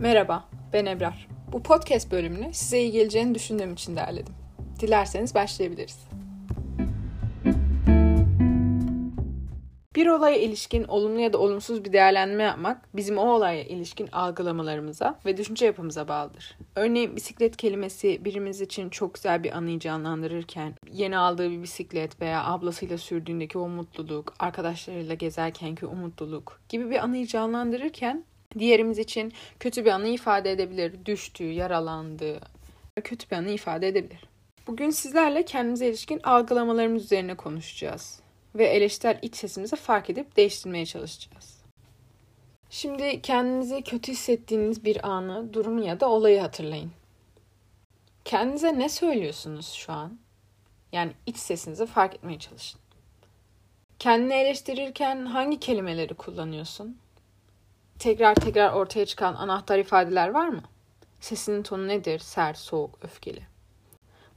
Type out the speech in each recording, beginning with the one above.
Merhaba, ben Ebrar. Bu podcast bölümünü size iyi geleceğini düşündüğüm için derledim. Dilerseniz başlayabiliriz. Bir olaya ilişkin olumlu ya da olumsuz bir değerlendirme yapmak bizim o olaya ilişkin algılamalarımıza ve düşünce yapımıza bağlıdır. Örneğin bisiklet kelimesi birimiz için çok güzel bir anıyı canlandırırken yeni aldığı bir bisiklet veya ablasıyla sürdüğündeki o mutluluk, arkadaşlarıyla gezerkenki o mutluluk gibi bir anıyı canlandırırken diğerimiz için kötü bir anı ifade edebilir. Düştüğü, yaralandığı, kötü bir anı ifade edebilir. Bugün sizlerle kendimize ilişkin algılamalarımız üzerine konuşacağız ve eleştirel iç sesimizi fark edip değiştirmeye çalışacağız. Şimdi kendinizi kötü hissettiğiniz bir anı, durumu ya da olayı hatırlayın. Kendinize ne söylüyorsunuz şu an? Yani iç sesinizi fark etmeye çalışın. Kendini eleştirirken hangi kelimeleri kullanıyorsun? Tekrar tekrar ortaya çıkan anahtar ifadeler var mı? Sesinin tonu nedir? Sert, soğuk, öfkeli.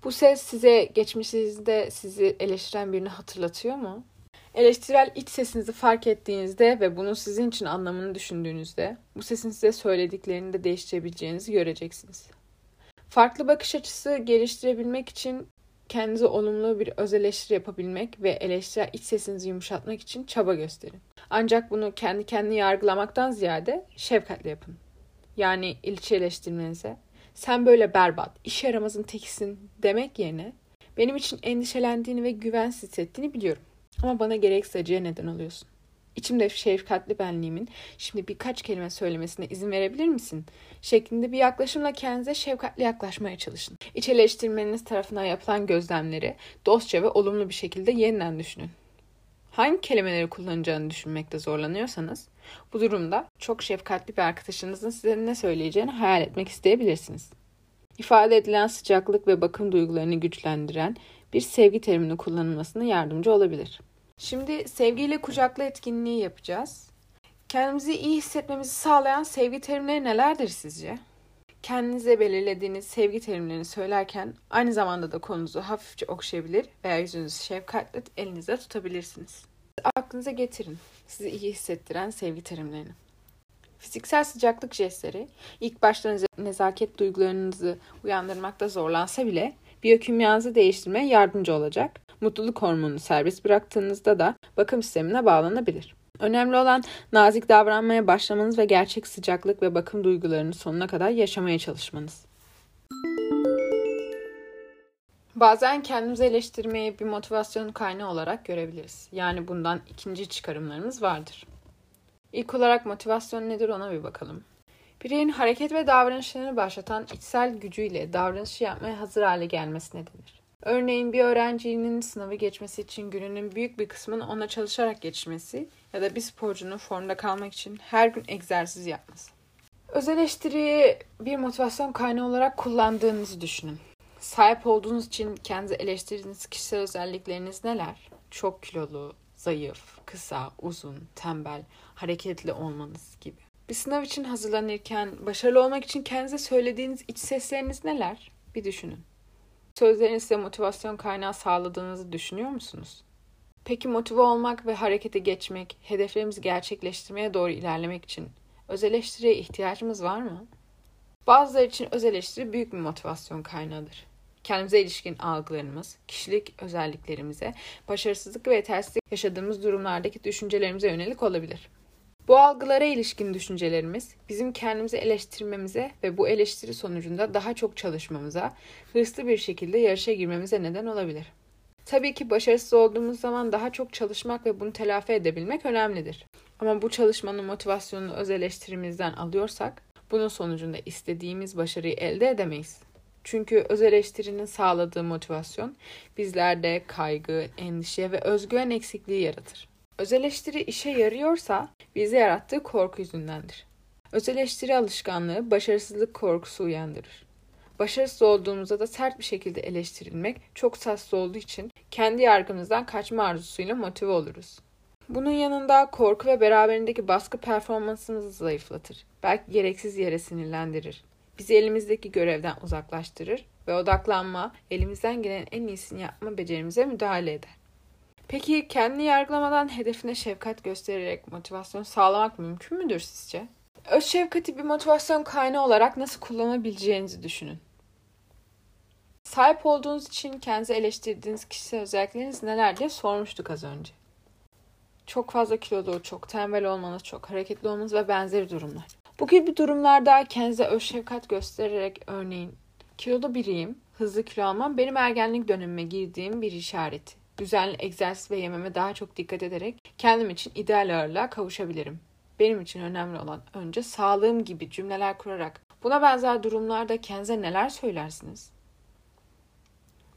Bu ses size geçmişinizde sizi eleştiren birini hatırlatıyor mu? Eleştirel iç sesinizi fark ettiğinizde ve bunun sizin için anlamını düşündüğünüzde bu sesin size söylediklerini de değiştirebileceğinizi göreceksiniz. Farklı bakış açısı geliştirebilmek için kendinize olumlu bir öz eleştiri yapabilmek ve eleştirel iç sesinizi yumuşatmak için çaba gösterin. Ancak bunu kendi kendini yargılamaktan ziyade şefkatle yapın. Yani ilçe eleştirmenize sen böyle berbat, iş yaramazın tekisin demek yerine benim için endişelendiğini ve güvensiz hissettiğini biliyorum. Ama bana gereksiz acıya neden oluyorsun. İçimde şefkatli benliğimin şimdi birkaç kelime söylemesine izin verebilir misin? Şeklinde bir yaklaşımla kendinize şefkatli yaklaşmaya çalışın. İç eleştirmeniniz tarafından yapılan gözlemleri dostça ve olumlu bir şekilde yeniden düşünün. Hangi kelimeleri kullanacağını düşünmekte zorlanıyorsanız bu durumda çok şefkatli bir arkadaşınızın size ne söyleyeceğini hayal etmek isteyebilirsiniz. İfade edilen sıcaklık ve bakım duygularını güçlendiren bir sevgi terimini kullanılmasına yardımcı olabilir. Şimdi sevgiyle kucakla etkinliği yapacağız. Kendimizi iyi hissetmemizi sağlayan sevgi terimleri nelerdir sizce? Kendinize belirlediğiniz sevgi terimlerini söylerken aynı zamanda da konunuzu hafifçe okşayabilir veya yüzünüzü şefkatle elinizde tutabilirsiniz. Aklınıza getirin sizi iyi hissettiren sevgi terimlerini. Fiziksel sıcaklık jestleri ilk başta nezaket duygularınızı uyandırmakta zorlansa bile biyokimyanızı değiştirmeye yardımcı olacak. Mutluluk hormonunu serbest bıraktığınızda da bakım sistemine bağlanabilir. Önemli olan nazik davranmaya başlamanız ve gerçek sıcaklık ve bakım duygularını sonuna kadar yaşamaya çalışmanız. Bazen kendimizi eleştirmeyi bir motivasyon kaynağı olarak görebiliriz. Yani bundan ikinci çıkarımlarımız vardır. İlk olarak motivasyon nedir ona bir bakalım. Bireyin hareket ve davranışlarını başlatan içsel gücüyle davranışı yapmaya hazır hale gelmesine denir. Örneğin bir öğrencinin sınavı geçmesi için gününün büyük bir kısmını ona çalışarak geçmesi ya da bir sporcunun formda kalmak için her gün egzersiz yapması. Öz eleştiriyi bir motivasyon kaynağı olarak kullandığınızı düşünün. Sahip olduğunuz için kendi eleştirdiğiniz kişisel özellikleriniz neler? Çok kilolu, zayıf, kısa, uzun, tembel, hareketli olmanız gibi. Bir sınav için hazırlanırken, başarılı olmak için kendinize söylediğiniz iç sesleriniz neler? Bir düşünün. Sözlerin size motivasyon kaynağı sağladığınızı düşünüyor musunuz? Peki motive olmak ve harekete geçmek, hedeflerimizi gerçekleştirmeye doğru ilerlemek için öz eleştiriye ihtiyacımız var mı? Bazıları için öz eleştiri büyük bir motivasyon kaynağıdır. Kendimize ilişkin algılarımız, kişilik özelliklerimize, başarısızlık ve yetersizlik yaşadığımız durumlardaki düşüncelerimize yönelik olabilir. Bu algılara ilişkin düşüncelerimiz bizim kendimizi eleştirmemize ve bu eleştiri sonucunda daha çok çalışmamıza, hırslı bir şekilde yarışa girmemize neden olabilir. Tabii ki başarısız olduğumuz zaman daha çok çalışmak ve bunu telafi edebilmek önemlidir. Ama bu çalışmanın motivasyonunu öz eleştirimizden alıyorsak, bunun sonucunda istediğimiz başarıyı elde edemeyiz. Çünkü öz eleştirinin sağladığı motivasyon bizlerde kaygı, endişe ve özgüven eksikliği yaratır. Öz eleştiri işe yarıyorsa bize yarattığı korku yüzündendir. Öz eleştiri alışkanlığı başarısızlık korkusu uyandırır. Başarısız olduğumuzda da sert bir şekilde eleştirilmek çok sassız olduğu için kendi yargımızdan kaçma arzusuyla motive oluruz. Bunun yanında korku ve beraberindeki baskı performansımızı zayıflatır. Belki gereksiz yere sinirlendirir. Bizi elimizdeki görevden uzaklaştırır ve odaklanma, elimizden gelen en iyisini yapma becerimize müdahale eder. Peki kendini yargılamadan hedefine şefkat göstererek motivasyon sağlamak mümkün müdür sizce? Öz şefkati bir motivasyon kaynağı olarak nasıl kullanabileceğinizi düşünün. Sahip olduğunuz için kendinizi eleştirdiğiniz kişisel özellikleriniz neler diye sormuştuk az önce. Çok fazla kilolu, çok tembel olmanız, çok hareketli olmanız ve benzeri durumlar. Bu gibi durumlarda kendinize öz şefkat göstererek örneğin kilolu biriyim, hızlı kilo almam benim ergenlik dönemime girdiğim bir işareti. Düzenli egzersiz ve yememe daha çok dikkat ederek kendim için ideal ağırlığa kavuşabilirim. Benim için önemli olan önce sağlığım gibi cümleler kurarak buna benzer durumlarda kendinize neler söylersiniz?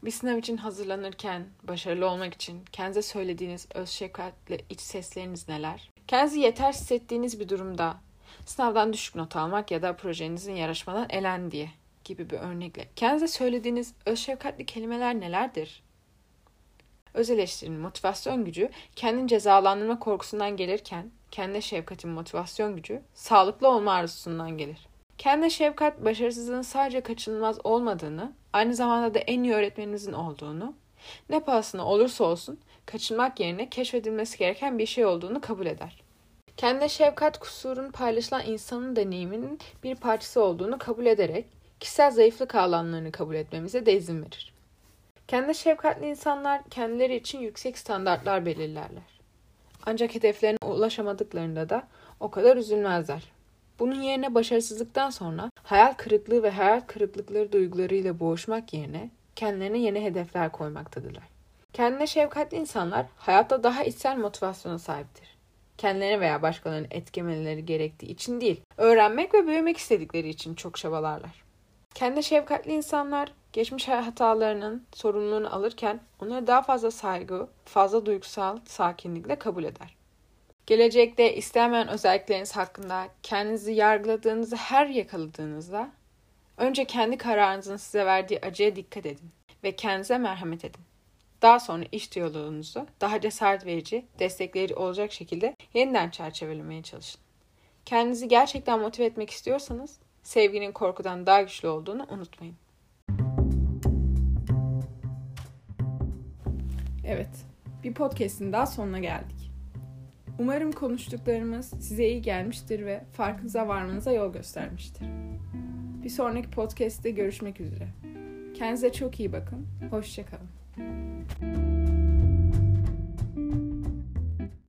Bir sınav için hazırlanırken, başarılı olmak için kendinize söylediğiniz öz şefkatle iç sesleriniz neler? Kendinizi yeter hissettiğiniz bir durumda sınavdan düşük not almak ya da projenizin yarışmadan elen diye gibi bir örnekle. Kendinize söylediğiniz öz şefkatli kelimeler nelerdir? Öz eleştirinin motivasyon gücü kendini cezalandırma korkusundan gelirken kendine şefkatin motivasyon gücü sağlıklı olma arzusundan gelir. Kendine şefkat başarısızlığın sadece kaçınılmaz olmadığını, aynı zamanda da en iyi öğretmeninizin olduğunu, ne pahasına olursa olsun kaçınmak yerine keşfedilmesi gereken bir şey olduğunu kabul eder. Kendine şefkat kusurun paylaşılan insanın deneyiminin bir parçası olduğunu kabul ederek kişisel zayıflık alanlarını kabul etmemize de izin verir. Kendine şefkatli insanlar kendileri için yüksek standartlar belirlerler. Ancak hedeflerine ulaşamadıklarında da o kadar üzülmezler. Bunun yerine başarısızlıktan sonra hayal kırıklığı ve hayal kırıklıkları duygularıyla boğuşmak yerine kendilerine yeni hedefler koymaktadırlar. Kendine şefkatli insanlar hayatta daha içsel motivasyona sahiptir. Kendilerine veya başkalarını etkilemeleri gerektiği için değil, öğrenmek ve büyümek istedikleri için çok çabalarlar. Kendi şefkatli insanlar geçmiş hatalarının sorumluluğunu alırken onları daha fazla saygı, fazla duygusal sakinlikle kabul eder. Gelecekte istenmeyen özellikleriniz hakkında kendinizi yargıladığınızı her yakaladığınızda önce kendi kararınızın size verdiği acıya dikkat edin ve kendinize merhamet edin. Daha sonra iş diyaloğunuzu daha cesaret verici, destekleyici olacak şekilde yeniden çerçevelemeye çalışın. Kendinizi gerçekten motive etmek istiyorsanız sevginin korkudan daha güçlü olduğunu unutmayın. Evet, bir podcast'in daha sonuna geldik. Umarım konuştuklarımız size iyi gelmiştir ve farkınıza varmanıza yol göstermiştir. Bir sonraki podcast'te görüşmek üzere. Kendinize çok iyi bakın. Hoşçakalın.